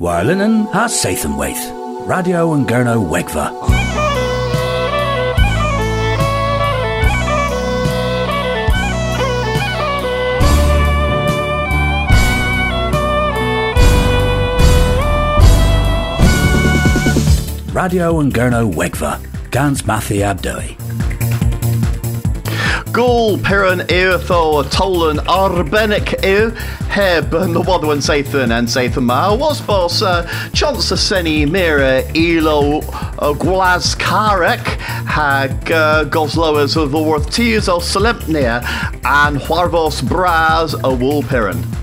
Warlinen ha Sathanwaith. Radio and Gurno Wegva. Radio and Gurno Wegva. Gans Mathi Abdoi. Gul Piran Eartho Tolan Arbenik Ew Heb Nawadwan Sathan and Sathan Ma was boss uh, Chance Seni Mira Elo uh, Gwaz Karek Hag uh, Gosloas the Tears of Solemnia and Huarvos Braz a Wool Piran.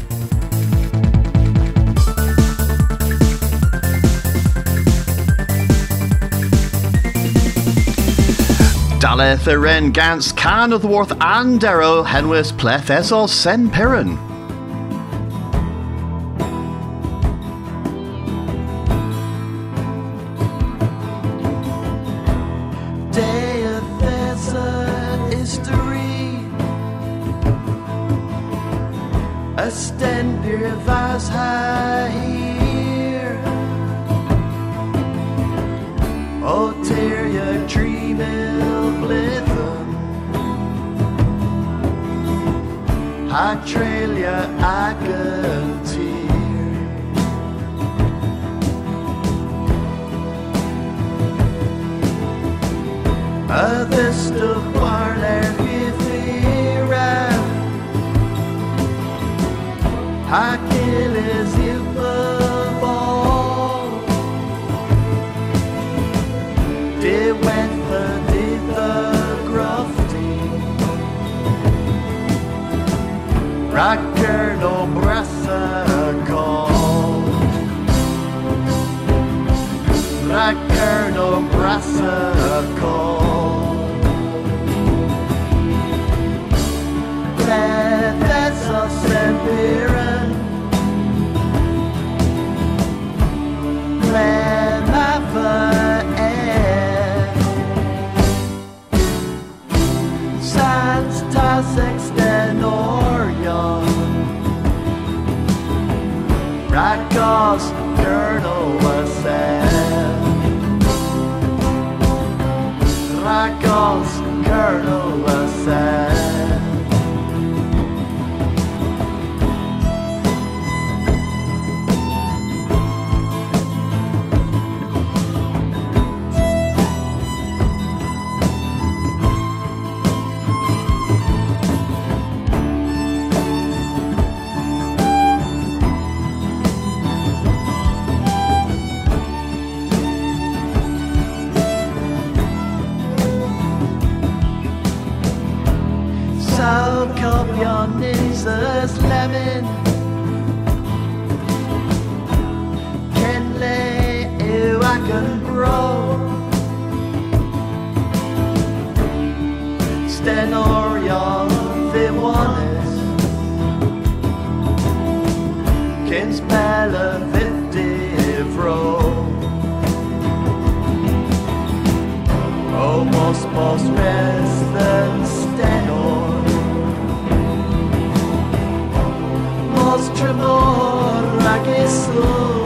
Iren Gans Can of the and Darrow Henwis Pleth Esol Sen Piran. Rocker no brasa call. Rocker Jesus lemon Can lay you I can grow Stenorion one Can spell a fro Almost most rest Tremor ragisu I'll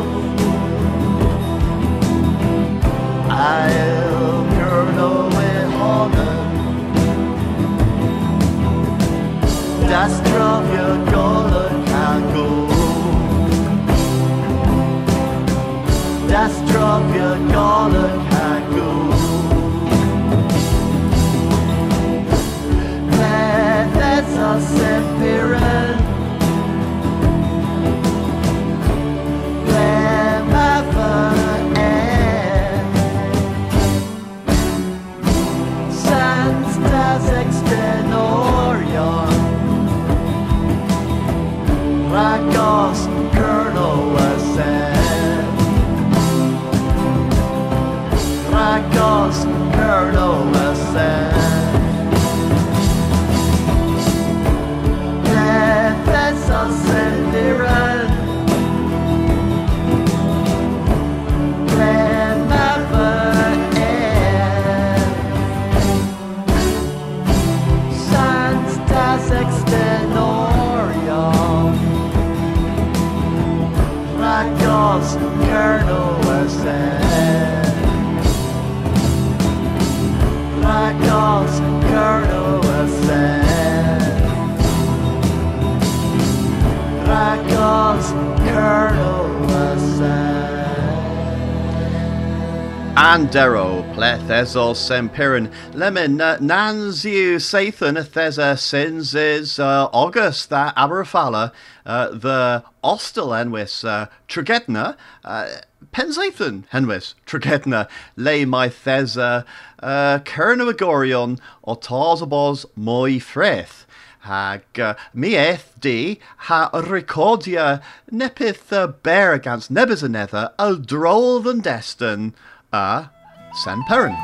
Andero plethesol sempirin lemon uh, nanziu sathan thesa sins is uh, August that aberfala uh, the ostel enwis uh, trigedna uh, Penzathan henwis trigedna lay my thesa uh, Kernavagorion o tasabos moi freth hag uh, mi di ha recordia nepith uh, bear against Nebuchadnezzar al droll than destin a San Perrin.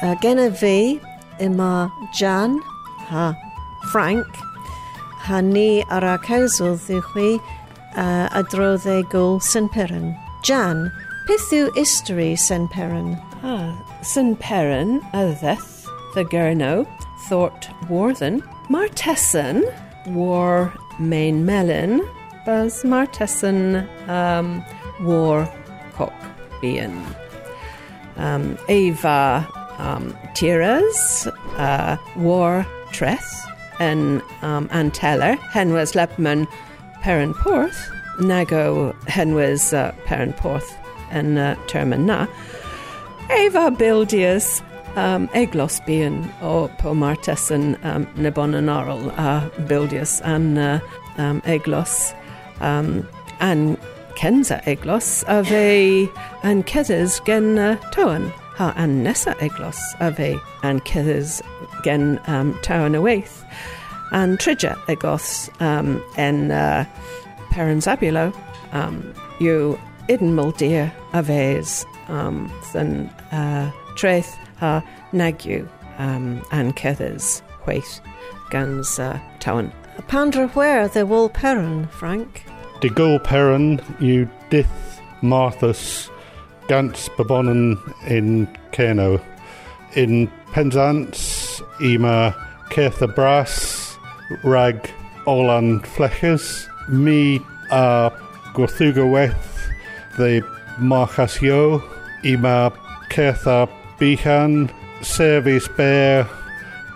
Uh, Genna fi Jan, ha Frank, ha ni ar a cawsol ddywch uh, a e gol St Perrin. Jan, beth yw history St Perrin? Ah, St Perrin, Yddeth, the Gurno, Thort Warthen, Martesson, War Main Melon, Buzz Martesson, um, War Cock. Um, Eva um, Tiras, uh, War Treth, and um, Anteller, Henwas Lepman, Perrin Porth, Nago Henwas uh, Perrin Porth, and uh, Terman Na. Eva Bildius, um, Bean, o Pomartesan um, Nebon and Arl, uh, Bildius, and uh, um, Eglos, um, and Kenza Eglos, ave an Kedders gen uh, Towan, ha an Nessa Eglos, ave an Kedders gen um, Towan Awaith, and Tridja Eglos um, en uh, um, you idden muldir a fe's um, than uh, Treth ha Nagu um, an Kedders Waith guns uh, Towan. Pandra where the wool Perrin, Frank? De Gul Perrin, you dith Marthas, Gans Babonnen in Keno. In Penzance, Ema Ketha Brass, Rag Olan Fleches, Mi a Gorthuga Weth, the Marchas Yo, Ema Ketha Bihan, Service Bear,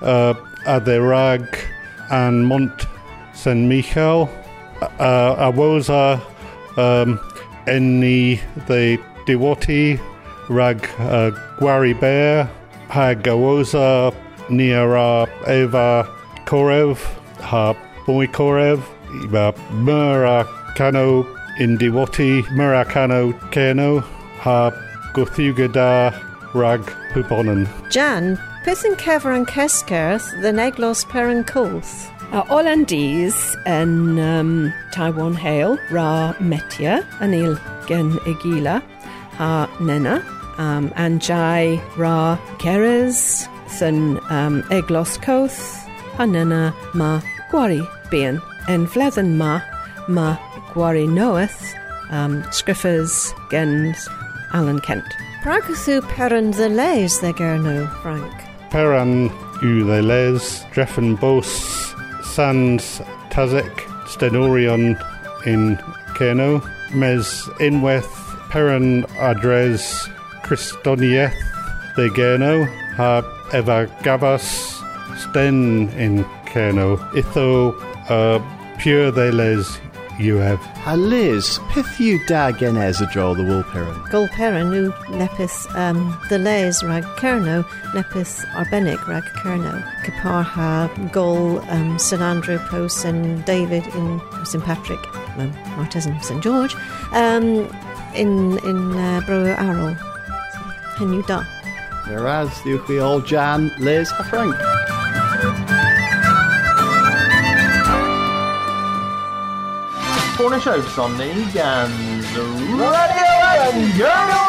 uh, Ade Rag, and Mont St. Michael. Uh, Awosa, um, Enni the Diwati, Rag uh, Gwari Bear, Hag Awosa, Niara Eva Korev, Ha Boy Korev, Iba Mura Kano in Diwati, Mura Kano Keno, Ha Gothugada Rag Puponen. Jan, yn cefer yn the neglos Perrin Colth? Uh, Hollandies yn um, Taiwan Hale, Ra Metia, yn il gen Egila, ha Nena, um, and Jai Ra Keres, thyn um, Eglos Coth, ha Nena ma Gwari Bian, en fledden ma, ma Gwari Noeth, um, Scriffers gen Alan Kent. Praguthu Perrin the lays the gerno, Frank. Peran u the les, Dreffen Bos, Sans Tazek, Stenorion in Keno, Mes Inweth, Peran Adres, Christonieth, the Geno, Ha Eva Gavas, Sten in Keno, Itho, uh, Pure the les you have. A Liz, pith you da genez a draw the wool Perrin. Gol Perrin nu lepis um, the lays rag kerno, lepis arbenic rag kerno. Caparha, Gol, um, St Andrew, Po, St David in St Patrick, um, Martesson, St George, um, in in uh, Bro Arrow. Hen you da. Whereas the we all Jan, Liz, a Frank. Cornish Oaks on the Gans Radio and Gurno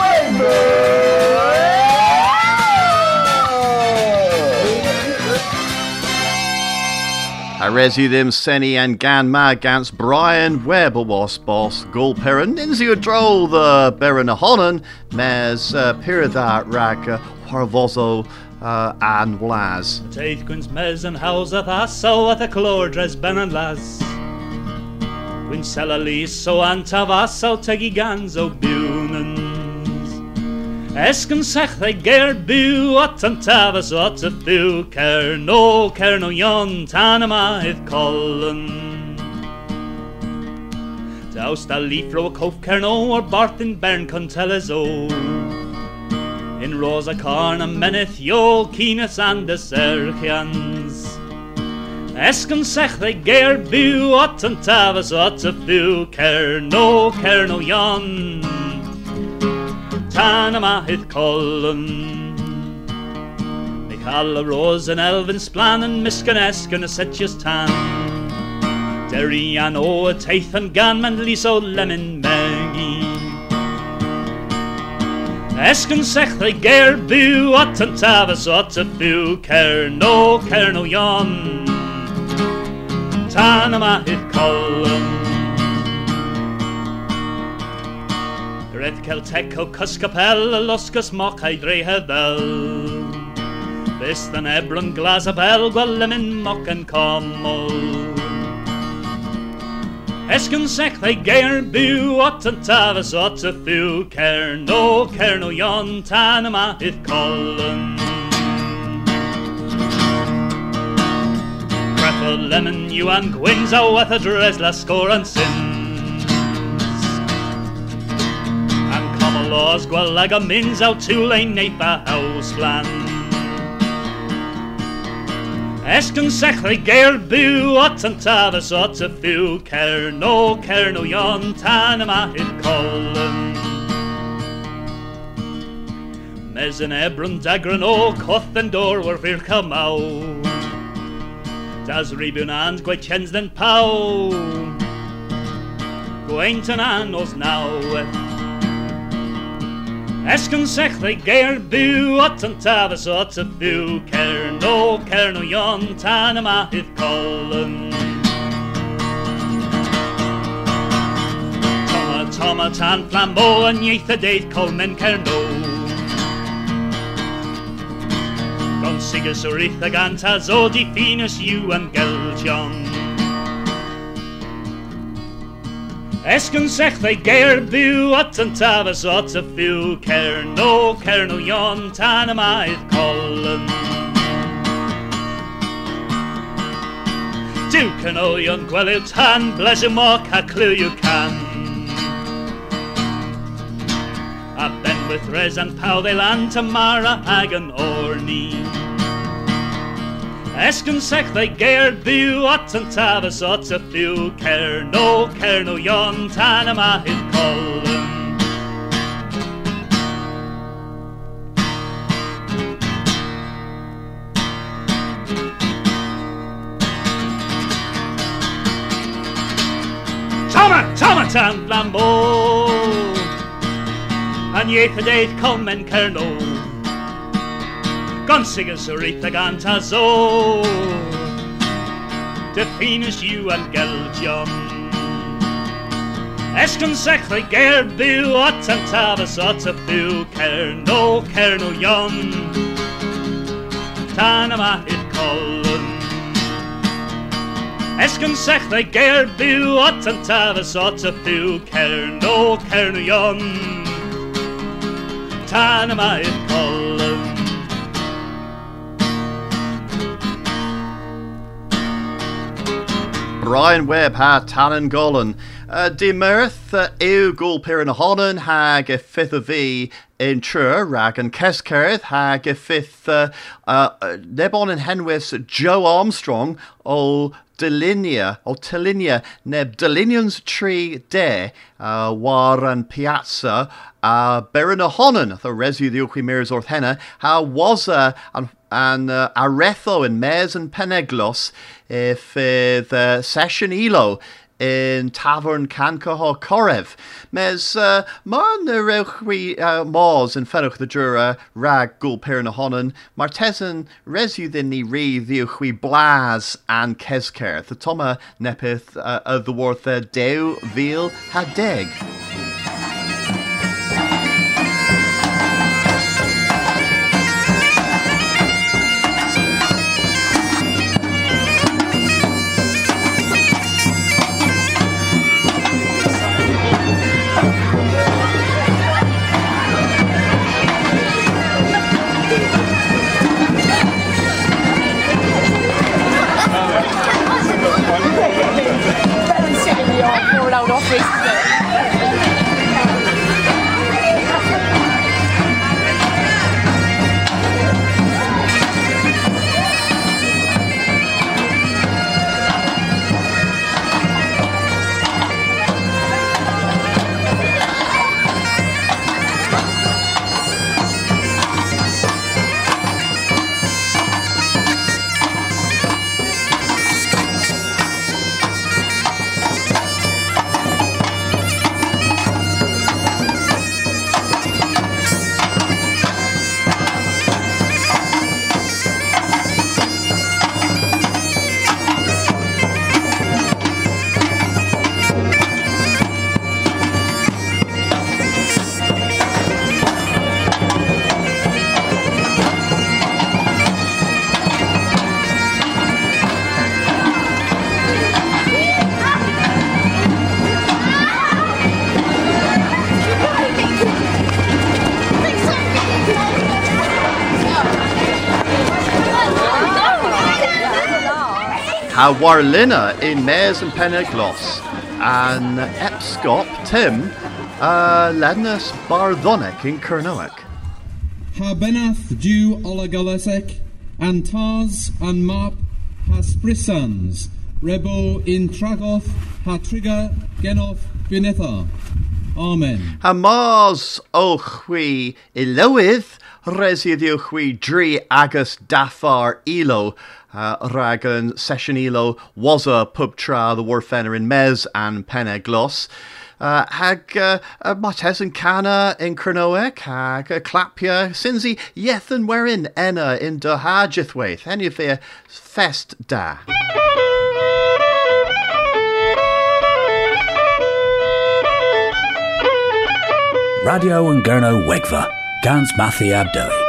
I resi them Senny and Gan Magans Brian Webb was boss Gul Perrin Ninzi Droll the Baron Honan Mes uh, Pirida Rag uh, Harvozo uh, and Wlaz. Teithguns mes yn hawseth a saweth y clodres ben yn las. Gwyn sela liso antafasau tegi ganzo biwnans. Esgyn sech ddau ger byw at an tafas at y byw cer no cer no yon tan yma hydd colyn. Daws da lifro y cof cer no o'r barth in bern conteles o. In rosa carn a meneth yo kines and y serchians. Esgyn sech ddau ger byw at an tafas at y byw cer no cer no yon tan yma hydd colyn. Neu cael y ros yn elfen sblan yn misgan esgyn y setius tan. Deri an o y teith yn gan man lis o lemon megi. Esgyn sech ddau ger byw at yn tafas at y byw cer no cer no yon tan yma hydd colyn. Redd Celtec o Cysgapel, y losgus moc a'i dreu heddel. Byst yn ebron glas a bel, gwel yn mynd moc yn comol. Esgyn sech ddau geir byw ot yn tafas ot y fyw, cer no, cer no yon, tan yma colyn. Lemon, you and gwins a wath a dres la score and sins. And common laws gwel ag a mins out two lane neip a house plan. Esgyn sech ddau geir byw ot yn tafas ot y fyw, cer no, cer no yon, tan yma hydd colyn. Mes yn ebron dagran o coth yn dor war fyr cymaw. Das ribwn and gwe den pau. Gweint yn anos naw. Esgyn sech ddau geir byw at yn tafas at y byw cer no yon tan yma hydd colyn. Toma toma tan flambo yn ieith y deith colmen no. Gon sigus o'r eitha gant a zod i ffynus yw am geltion. Esgyn sech ddau geir byw at yn tafas at y ffiw Cern o cern o ion tan y maedd colyn. Dyw canoion gwelyw tan, bles y moc a clyw yw can. A with res and paw they land tamara ag yn orni. Esgyn sech ddau geir byw at yn tafas at y fyw cer no cer no yon tan yma hydd colyn. Toma, toma tan flambo An ieith y deith comen cerno Gonsigus yr eitha ganta zo. Defines yw an geltion Esgyn sech ddau ger byw at an tafas at cer no cer no yon Tan yma hydd colyn Esgyn sech ddau ger byw at an tafas at y byw cer no cer no yon Hydd colyn Brian Webb ha Tannen Golan. Uh, Di mirth uh, yw gwl pyr yn honan hag y ffith o fi in trwyr rag yn cescerdd hag y ffith uh, uh, nebon yn henwys Joe Armstrong o Delinia, o Telinia, neb Delinians tree de uh, war yn piazza a uh, berin y the resu ddiwch i mirs wrth ha was a, an and uh, aretho in Mes and Peneglos if uh, the session elo in Tavern Cancaho Corev. Mes uh, mar na rewch wi uh, mors yn the jura rag gul per na honan, mar tesan resu ddyn ni ri ddiwch wi blas and kesker, the toma nepith uh, uh, dew vil ha a warlina in Mares and Peneglos, and Epscop Tim, uh, Lednus Barthonic in Kernowick. Habenath du olagalasek, and Tars and Map has brisans, Rebo in Tragoth, ha trigger genoth binetha. Amen. A Mars o ilywydd, residiw dri agus dafar ilo, uh, rag session ilo was a the warfenner in Mez and Penne Gloss. Uh, hag uh, uh, mates yn cana in Cronoec, hag uh, clapia, Sinzi, yeth yn werin enna in dy hajithwaith, any of their fest da. Radio and Gurno Wegva, Gans Mathi Abdoi.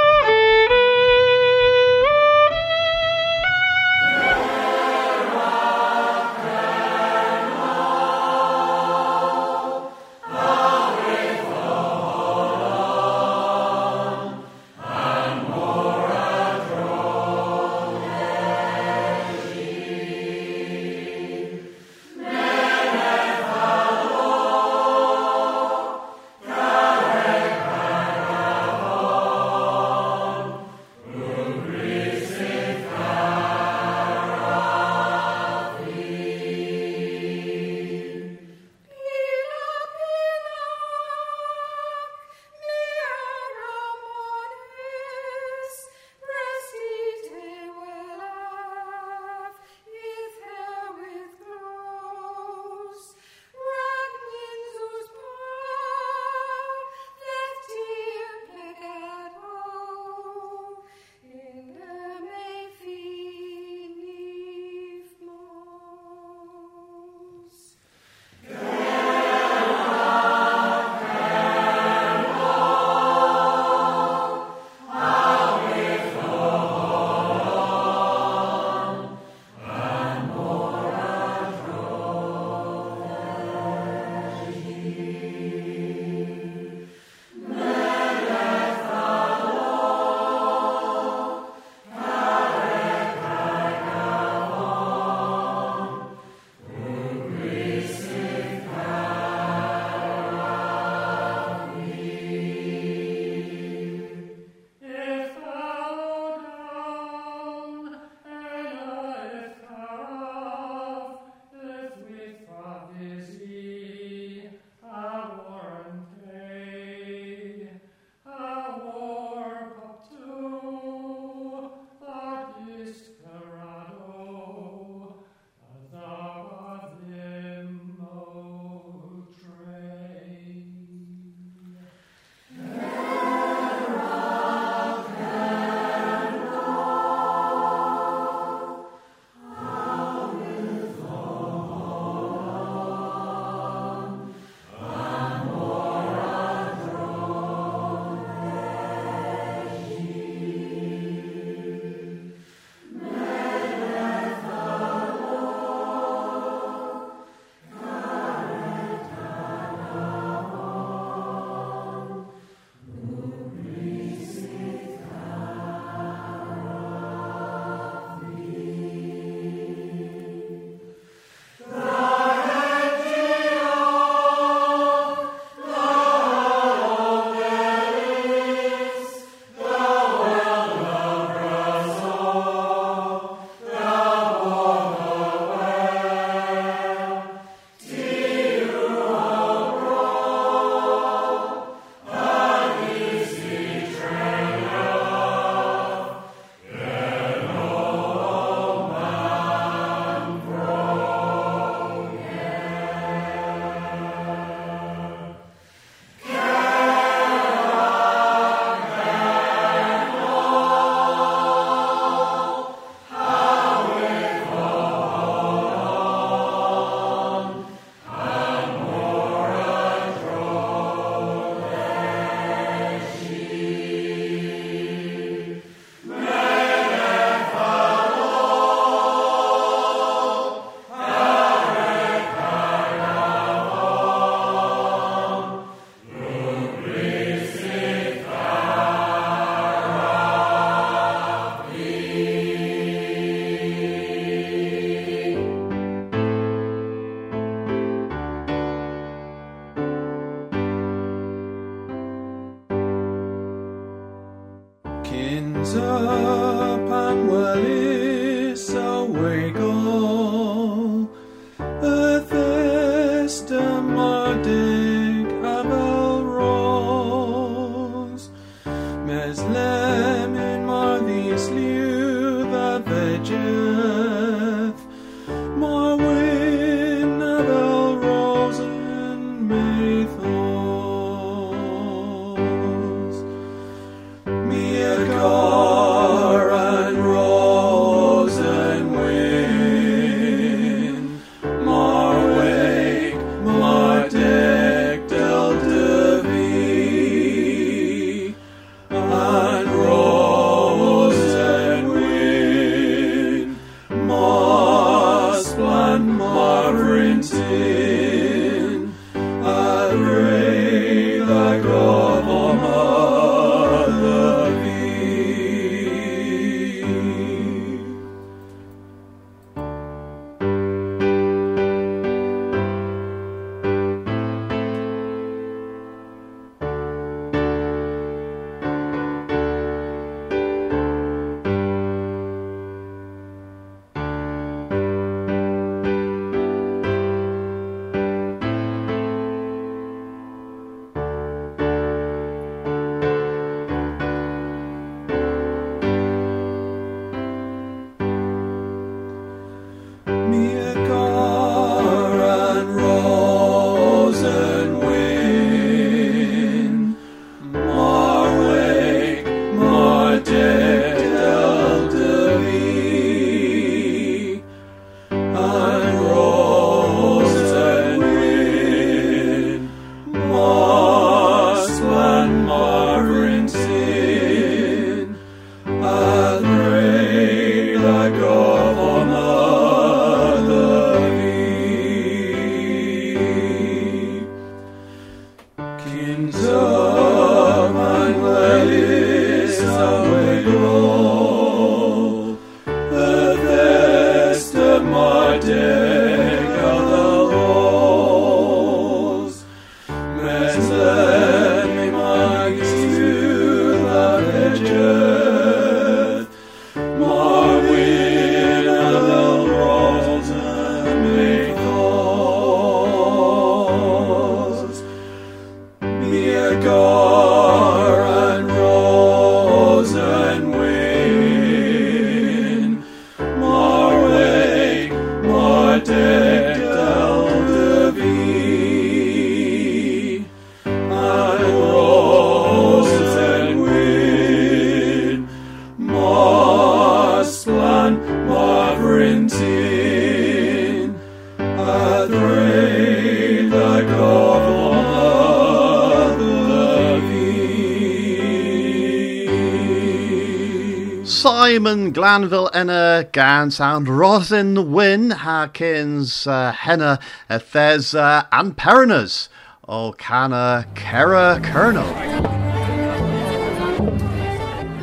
Damon, Glanville, Enna, Gans, and Rosin Wynn, Harkins, uh, Henna, Ethesa, uh, and Perinas, O'Cana, Kera, Colonel.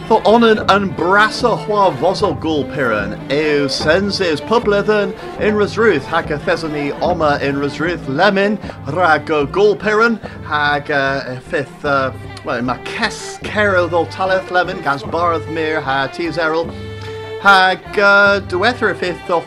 For onan and brasa hua vosel gul piran, eu senses publithan in Rasruth, haka thezani oma in Rasruth lemin, rago gul piran, hag uh, fifth. Uh, well, my Keskerethal cerdd o talith Lefyn gan bardd mir ha Tis Errol ha uh, diwethaf y ffeith o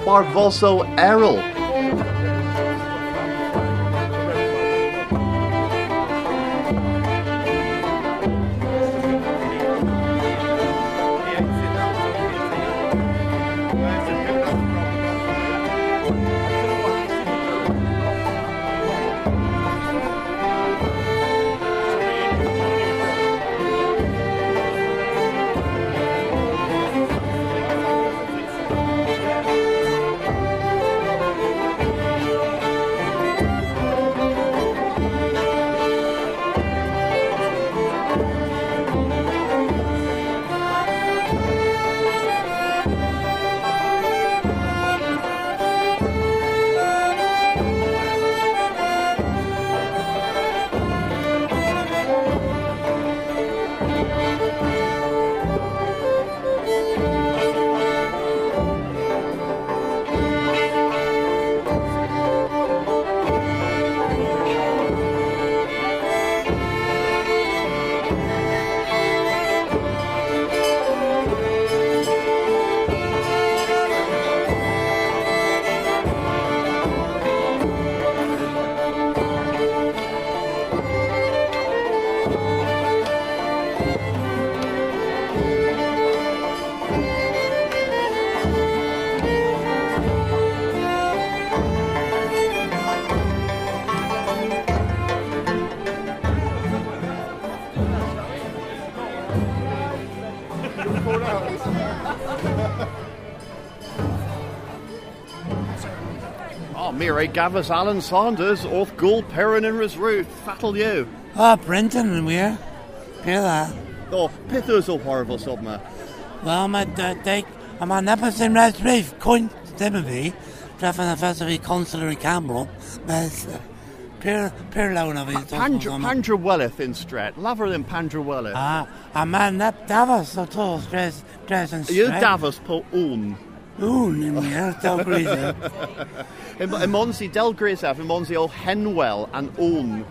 Gavas Alan Saunders, Orth Gul Perrin and Ruth, Fatal you. Ah, Brenton and we're. Hear that? Oh, Pithers uh, of horrible subma. Wel, mae dy- deig... A mae nepos yn res rif, cwynt ddim yn fi. Trefyn y ffes o fi consular i Campbell. Mes... Pyr, pyr lawn o fi. Pandra, Pandra Welleth in Stret, laver than Pandra Welleth. Ah, a, a mae nep dafos o tos dres, dres yn You stret. Davos po un. Wn, yn wir, daw gwryddo. Imonsi Del Grisaf, Imonsi o Henwell and un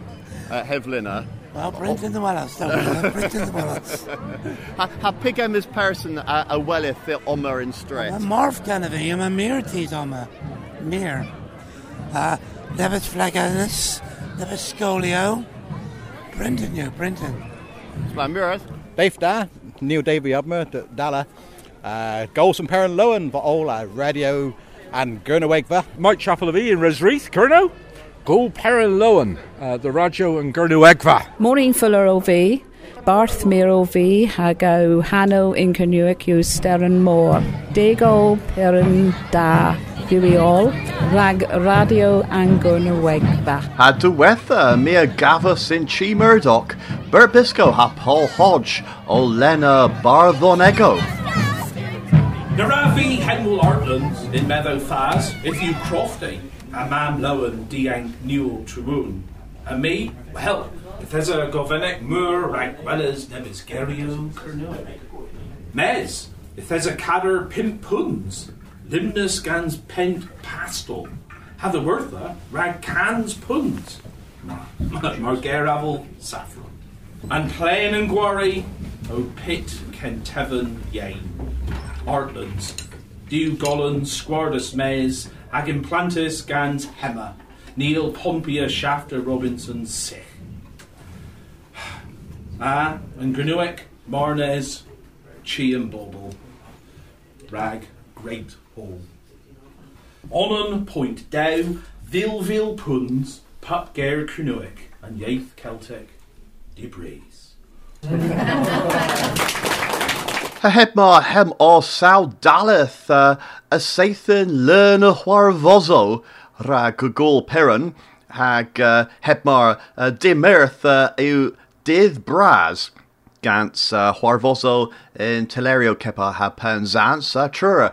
uh, Hevlina. Wel, Brenton y Wellas, daw gwryddo, Brenton y Wellas. Ha, ha pigem is person a, a Welleth the Omer in Stret. Mae morf gan y fi, a mae mir tyd o yma. Mir. A, nefys fflaganus, nefys scolio. Brenton yw, Brenton. My Murith. Dave da, Neil Davey Ubmer, D- Dala, uh, Golson Perrin Lowen, for all uh, radio and Gurnawegva. Mike Chapel of E in Resreath, Curno. Go Perrin Lowen, uh, the Radio and Gurnuegva. Maureen Fuller OV, Barth Mir OV, Hago Hanno Inkernuic yw Steren Mór, Dego Perin Da, Huey All, Rag Radio Angon Wegba. Had to weather Mia Gavus in Chi Murdoch, Burbisco ha Paul Hodge, o Naravi Henwell Artlands in Meadow Faz, if you crofty, a man lowen diang newel tribune. And me, well, if there's a govenek mur rag wellas nebis gerio kernuic. Mez, if there's a cadder pimp puns, limnus gans pent pastel. Have the wortha rag cans puns. Margeravel saffron. And plain and quarry, o pit kentevan yain. Artlands, Dew Golan, Squardus Mays, Agimplantis Gans Hemmer, Neil Pompia Shafter Robinson Sich. Ah, and Granuic, Marnes, Chi and Bobble, Rag, Great Hall. Onan Point Dow, Vilvil Puns, Pup Granuic, and Yaith Celtic, Debris. Ha heb maar hem o saw daleth uh, a seithin learn a warvozo rag gul peron hag uh, heb maar uh, dimirth uh, yw dydd bras gans uh, warvozo in telerio kepa ha panzans uh, trura.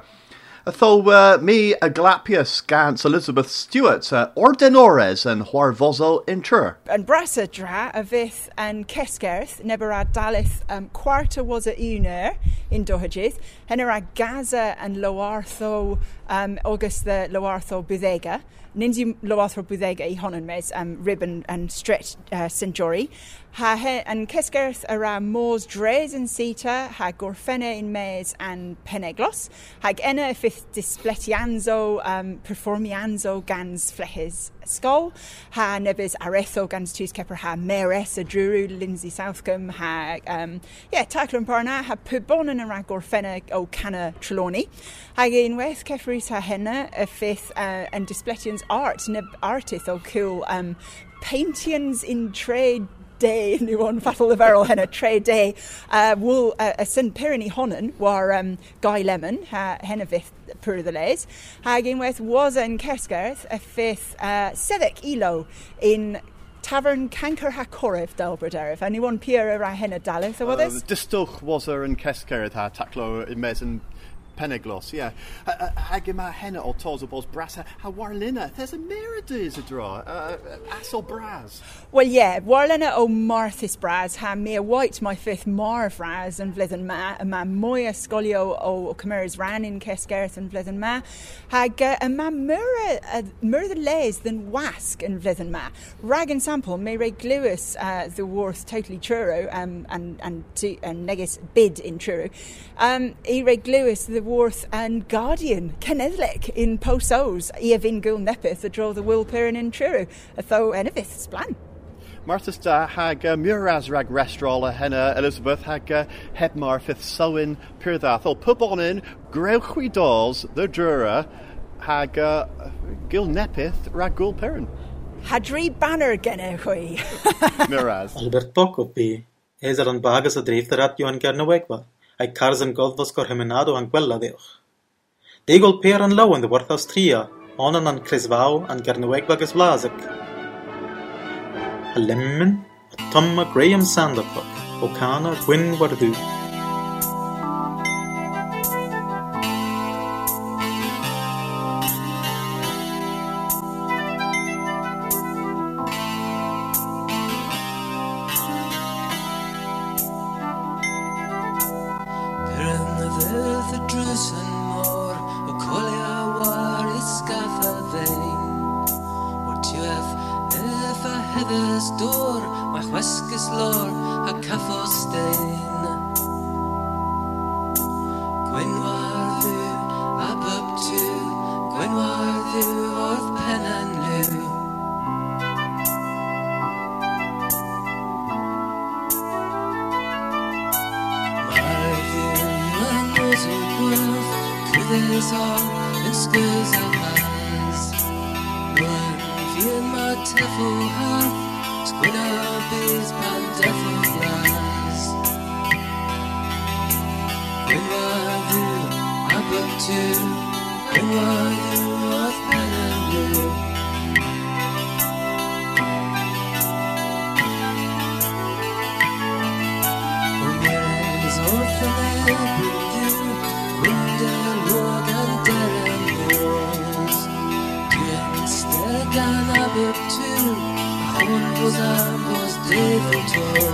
Though me a glapius gans Elizabeth Stewart uh, ordenores and warvozo in trura. Yn brasa dra a fydd yn cesgerth, neber dalith um, quarta was a uner in dohagydd, hyn a gaza yn loartho um, August the loartho budega, nins yw loartho budega i honon mes um, ribbon and stretch uh, St. Jory. Ha he, yn cesgerth a ra mors dres yn sita, ha gorffenne in mes and peneglos, hag enna y fydd displetianzo, um, performianzo gans fleches skol, ha nebys aretho gans tus keper ha meres a druru Lindsay Southcombe, ha, um, yeah, taclwn parna, ha pybonan yn rag gorffenne o canna Trelawney. Hag unwaith cefrys ha henna y fydd uh, yn displetians art, neb artith o cool um, paintians in trade day nu on fatal errol henna tre day uh, wool uh, a sin Pyrenees honan war um, Guy Lemon ha henna vith pur the les hag unwaith was yn Kesgarth a fifth uh, sedec ilo in Tavern Canker ha Corif Delbroderif. Anyone Pierre ra henna dalith o Uh, this? Distuch was er yn Cesgeredd ha taclo in mes yn Peneglos, yeah. Hag henna o tos o bos bras ha ha warlina. There's a merides a draw. Asol bras. Well, yeah, warlena o Marthis Braz ha me a white my fifth mar fraz and vlithen ma ma moya scolio o Cymers ran in Kesgerth and vlithen ma hag a ma mura mura the les than wask and vlithen ma rag and sample me re gluis uh, the worth totally churro um, and and and negus bid in churro um e re gluis the worth and guardian kenedlic in posos e vin gul nepith a draw the will perin in churro a tho enevith splan Martha's da hag uh, muras rag restaurant henna Elizabeth hag uh, hebmar fifth sowin pyrdath o pubonin grewchwi dolls the jura hag uh, gil nepith rag gul perin. Hadri banner genne hui. Muras. Albert Pocopi, es er an bagas a dreif Hai carsan golfos gorhemenado anquella deoch. De golpear an law an de warth Austria, onan an cresvau an garnueg bagas blasek. A lemmen, a tomma Graham Sandercock, O'Connor Gwyn Wardu. to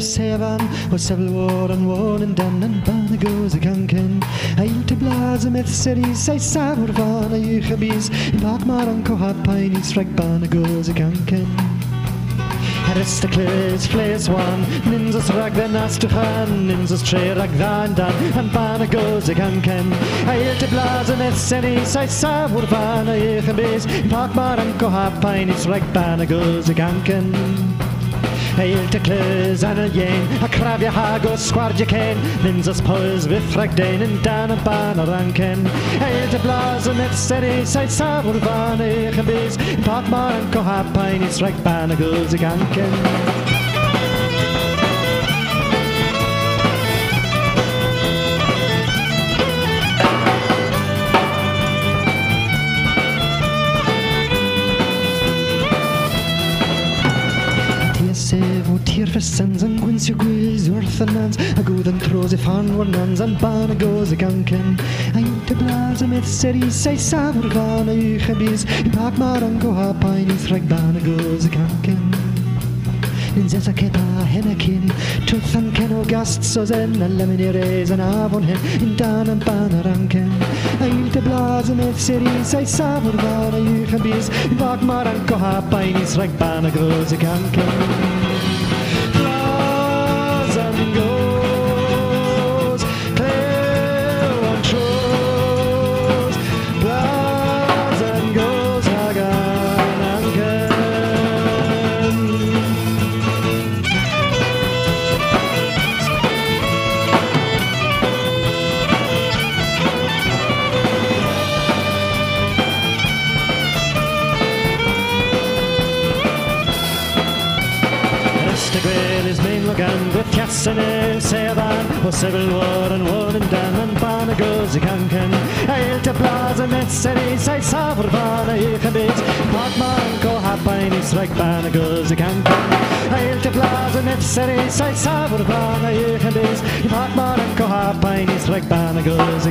seven or several war and worn and done and ban goes a ganken to te blazen met city say sour van a you gebies in park my uncle kohat pine strike ban goes a ganken Aristocles plays one, nims us rag the as to han, nims us tre rag thine dan, and bana goes a ganken. Ail te blazen et seni, sai sa wur bana ich a bis, pak maar an kohap pine, it's rag bana goes a ganken. Eil te clys an y a crafio hag o sgwardio cen, Nins os poes fydd rhagdein yn dan y ban o'r ancen. Eil te blas yn et seri, sa'i safwr fan eich yn bys, yn cohapain, it's rhaid ban y gwrs y gancen. Sef o tir fessens yn gwynsio gwyls wrth y nans a gwyd yn tros i fan war nans a'n ban goz y ganken ein te blas y myth seri sei safr fan y uch y bys i pac mar yn goha pain i threg ban y goz y ganken Yn zes a cepa hen y cyn Twth yn cen o gast so zen A lemon i reis yn afon hyn Yn dan yn ban A il te blas y myth seri Sai safr fan y uch y bys I pac mar yn goha pain i threg ban y goz y ganken Gwyd casan e seban O sefyl war yn war yn dan Yn ban y goz i cancan Eil te blas y meseri Sai safr fan y ich yn byd man go hapain i sraig ban y goz i cancan Eil te blas y meseri Sai safr fan y ich yn byd man go hapain i sraig ban y goz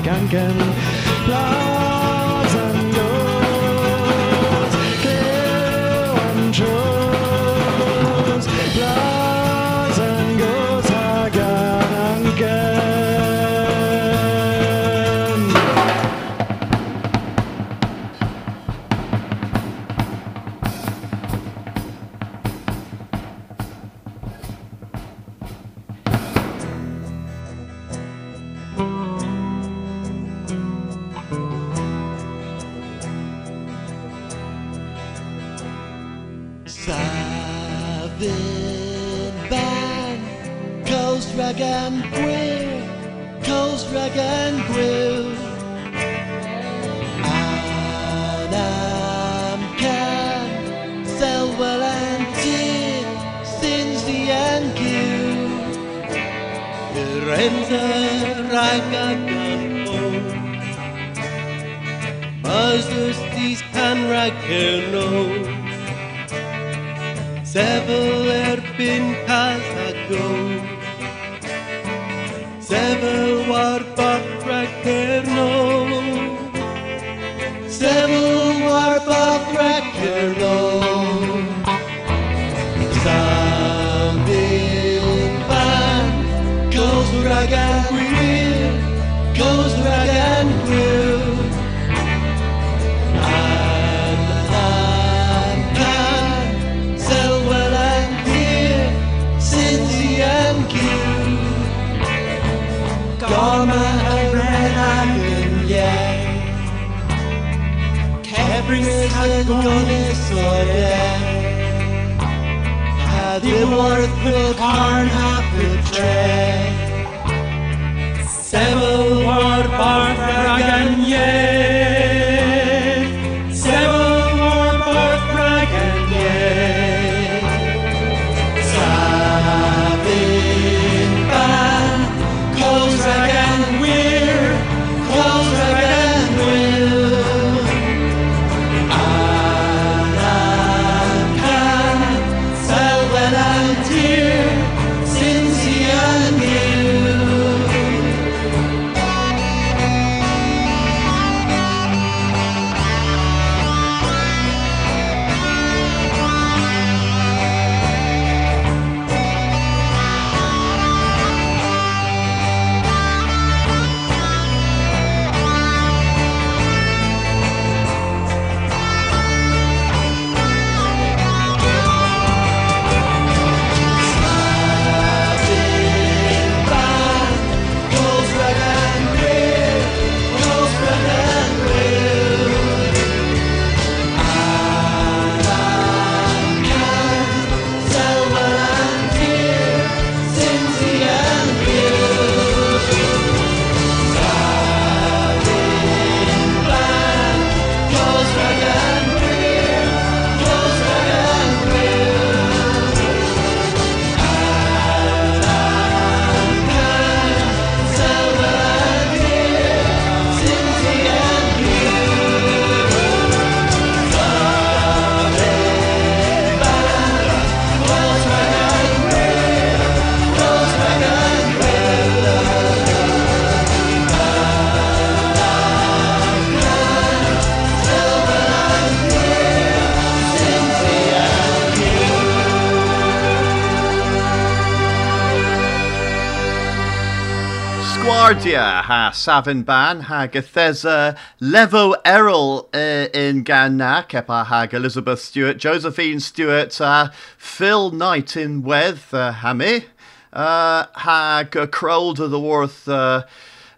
Bardia ha Savin Ban ha Gathesa Levo Errol uh, in Ganna Kepa hag Elizabeth Stewart Josephine Stewart uh, Phil Knight in Weth uh, Hammy uh, hag uh, Crowd of the Worth uh,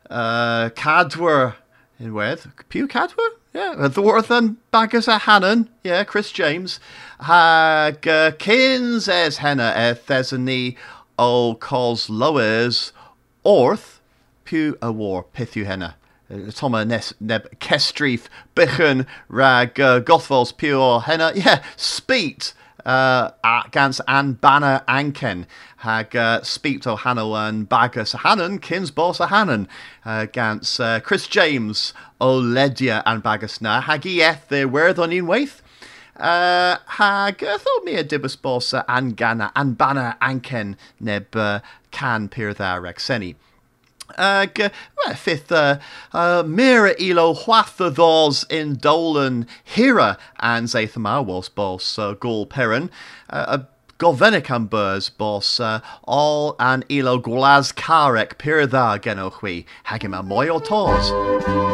uh, Cadwer in Weth Pew Cadwer yeah, the Worth and Baggers a Hannon, yeah, Chris James. Hag uh, Kins es henna e Thesany o Cos Lowers Orth Pew a War Pithu henna. Toma nes neb Kestrif Bichen rag Gothvols or henna. Yeah, Speet uh, gans an banner anken hag uh, speak to Hanno and Bagus Hannon kins boss a Hannon uh, gans uh, Chris James o Ledia and Bagus na hag i eth the werth on waith uh, hag thought me a dibus boss uh, an gana an banner anken neb uh, can peer there rexeni. Ag, fifth, uh, uh, Mira ilo chwatha thos in Dolan hira and Zathama was boss uh, Gul Perrin. Uh, a Govenic am burs boss uh, all an ilo glaz karek pir dda genowch hagim a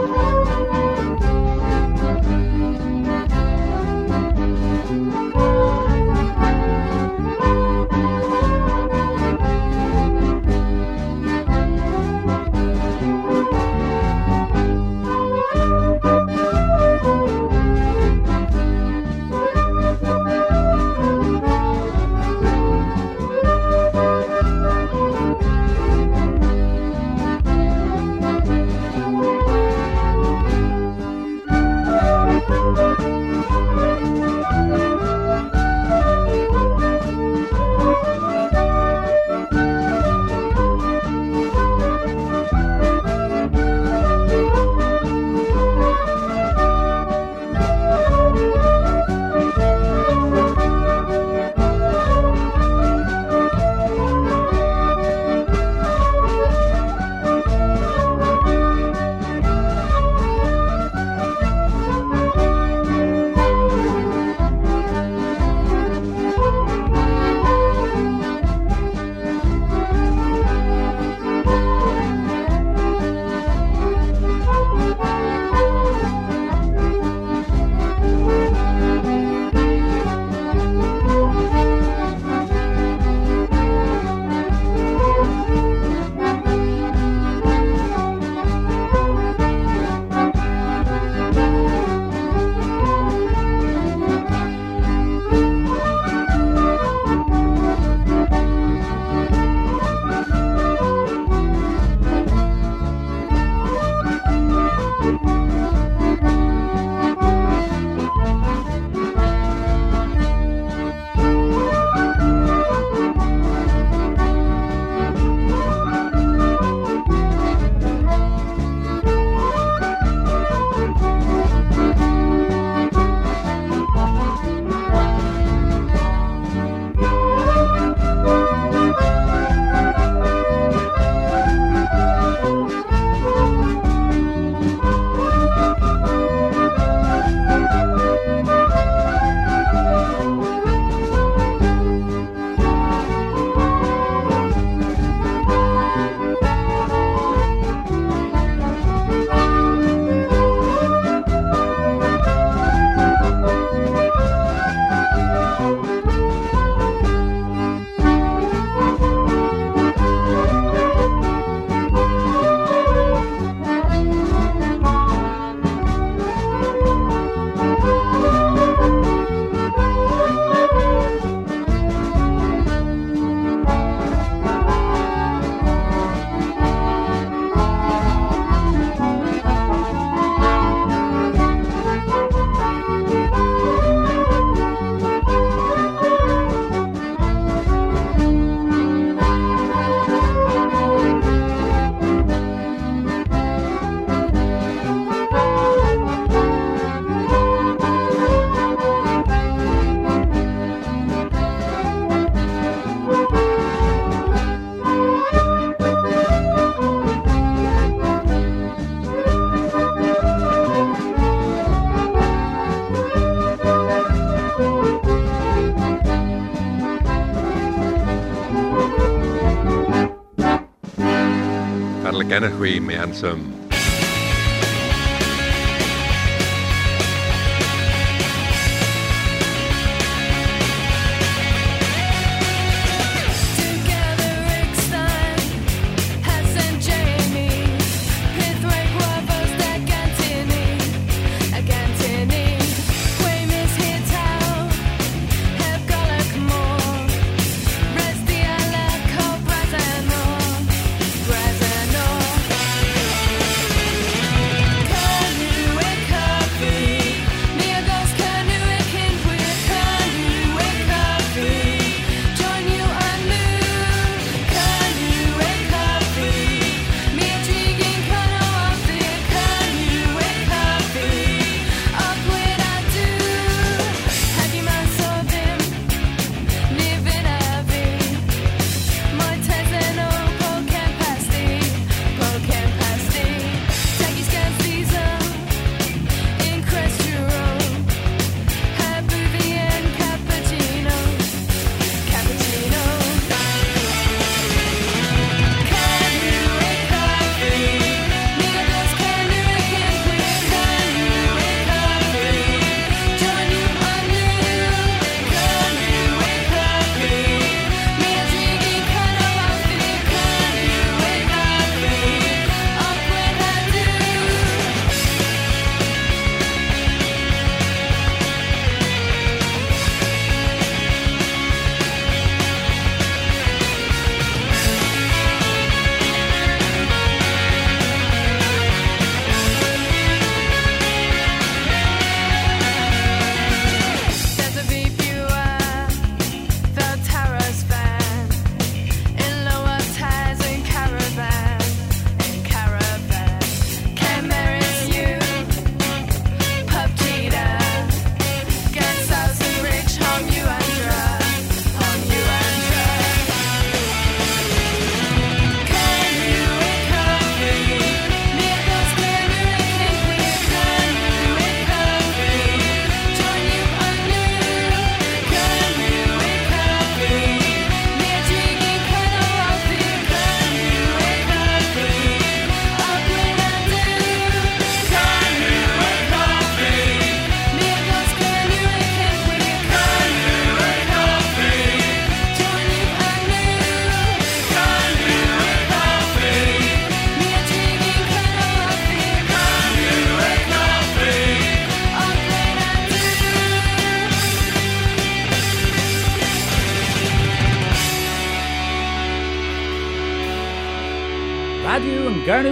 and Gurney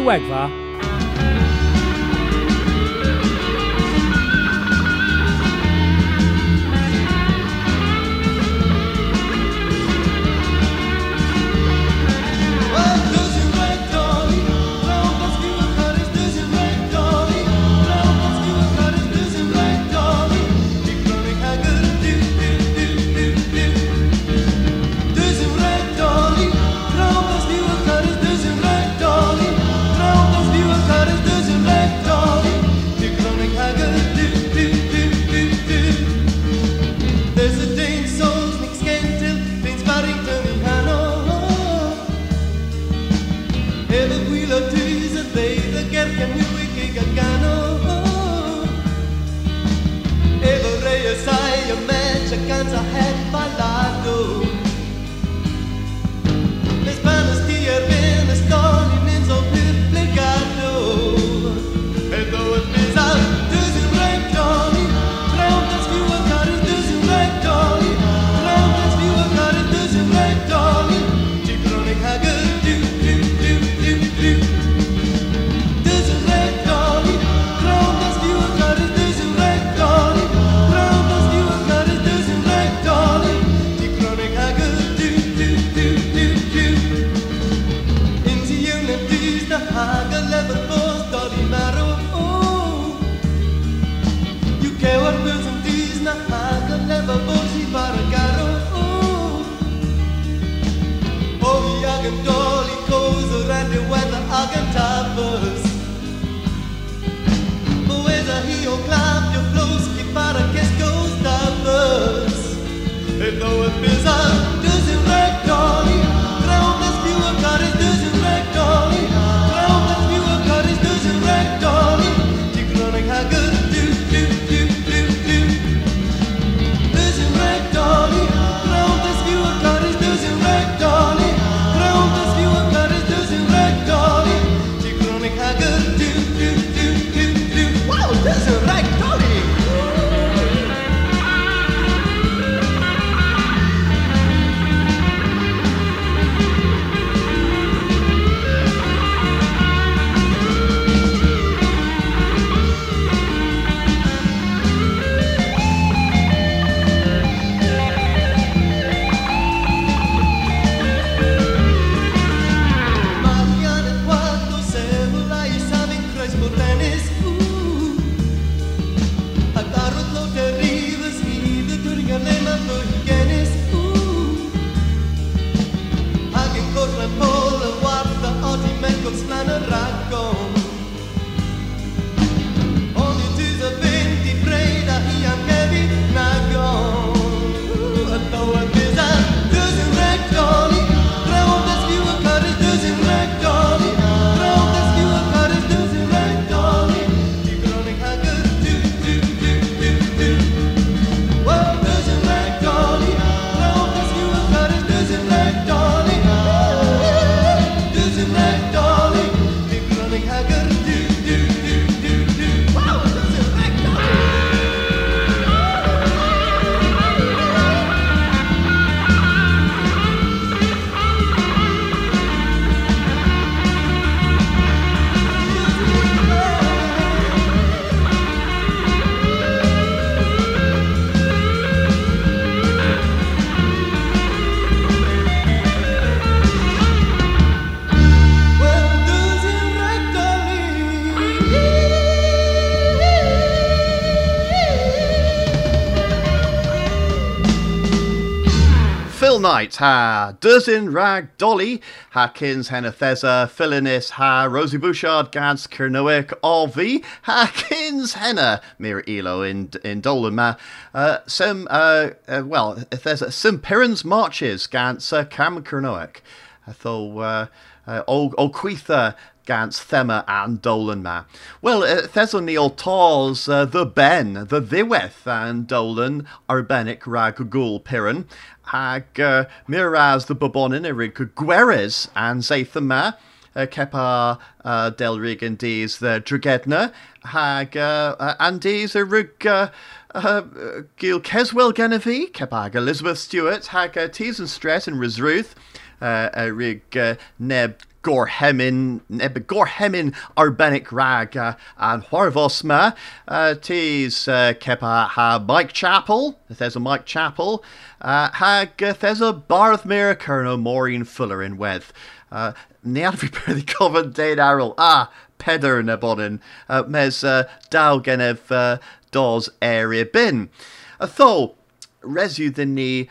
Wegva. Deuxième Ha Duzin Rag Dolly ha Kins Henna Philinis ha Rosie Bouchard Gans Kernoic Olvi ha Kins Henna Mir Elo in in Dolan ma uh, uh, uh, well there's some parents marches Gans uh, Cam I thought uh, uh, gans thema and dolan ma. Well, uh, thesson ni o tals uh, the ben, the ddiweth and dolan arbennic rag gul piran, hag uh, miraz the bobonin erig gweres and zaitha ma, uh, kepa uh, delrig and dees the dragedna, hag uh, uh, and dees erig uh, uh, Gil Keswell Genevieve, Kepag Elizabeth Stewart, hag uh, and Stress and Rizruth, uh, uh, rig uh, neb gorhemin neb gorhemin arbenic rag uh, and Huarvosma uh, tis uh, kepa ha Mike Chapel there's a Mike Chapel uh, hag uh, there's a Barthmere Colonel Maureen Fuller in Weth uh, the coven Dane Arrow ah peder nebonin uh, mes uh, dal genev uh, area bin. Tho resu the ni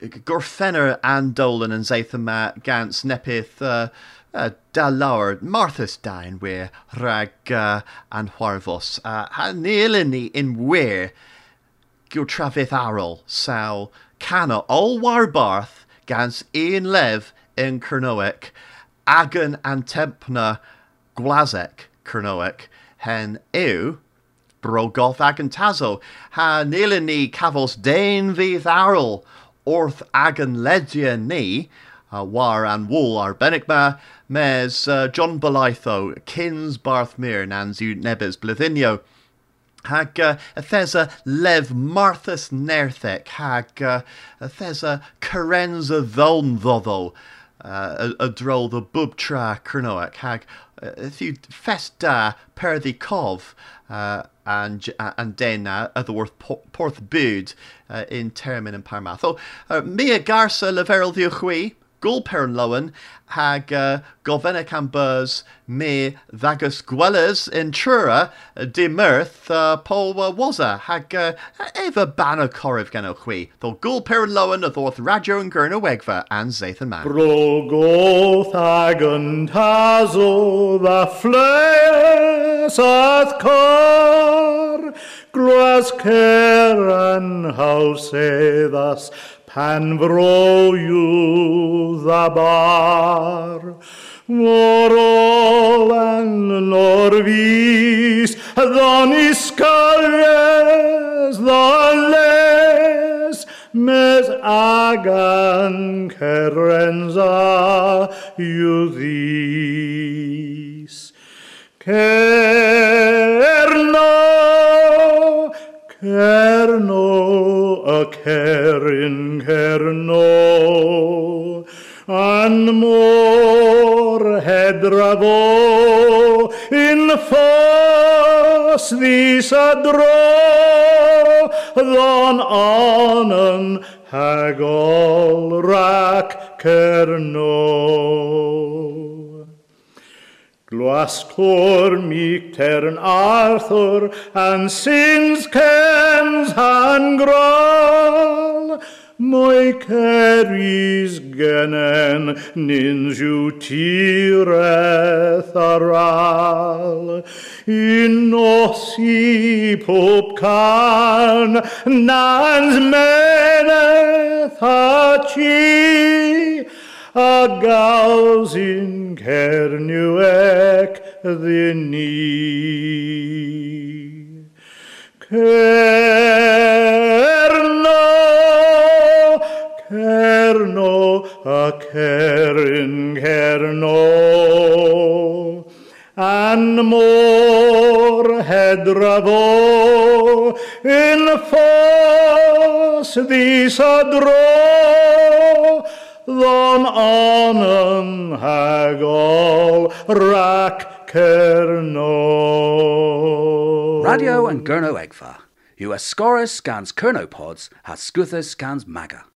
gorfenner and Dolan and Zathama Gans Nepith uh, uh, da lawer Marthas dain we rag uh, an Huarvos uh, ha neilini in we gil trafith arol. Saw canna all warbarth gans een lev in Kernoek agan and tempna glazek Kernoek hen ew brogoth agan tazo ha neilini cavos dain vydd arol orth agan ledia ni, uh, war and wool arbenigma, mes uh, John Bolaitho, kins Barthmere, nanzu nebes blithinio. Hag uh, Athesa lev Marthus nerthek, hag uh, Athesa carenza dhon dhoddo, uh, droll the Bubtra tra kernoek, hag uh, if you festa per the cov, uh, and uh, and then uh, worth porth bud uh, in termin and parmath. Oh, uh, mia garsa leverel diochui, gul pern lowen, hag uh, cambers me vagus gwellers in trura uh, de mirth uh, pol uh, waza hag uh, eva banner corriv gano chui, though gul pern lowen a thorth radio and gurna wegva and zathan man. Brogoth agan tazo the fles ath cor glas ceran hauseddas pan vro you the bar Morol an norvis Don iscares Don les Mes agan Kerenza Iudis. Kerno Kerno A kerin kerno An mor hedravo in fos vis adro Don anen hagol rak kerno Glastor meek tern Arthur and sins kens han gral Moi keris genen ninju tireth aral. In osi pop can nans meneth hachi a gals in cernuec ddini. Cerno, cerno, a cerin cerno, an mor hedravo in fos vis Don anen hagol rak kerno. Radio and Gurno Egfa. Are Scorus scans Kernopods, has Scuthus scans Maga.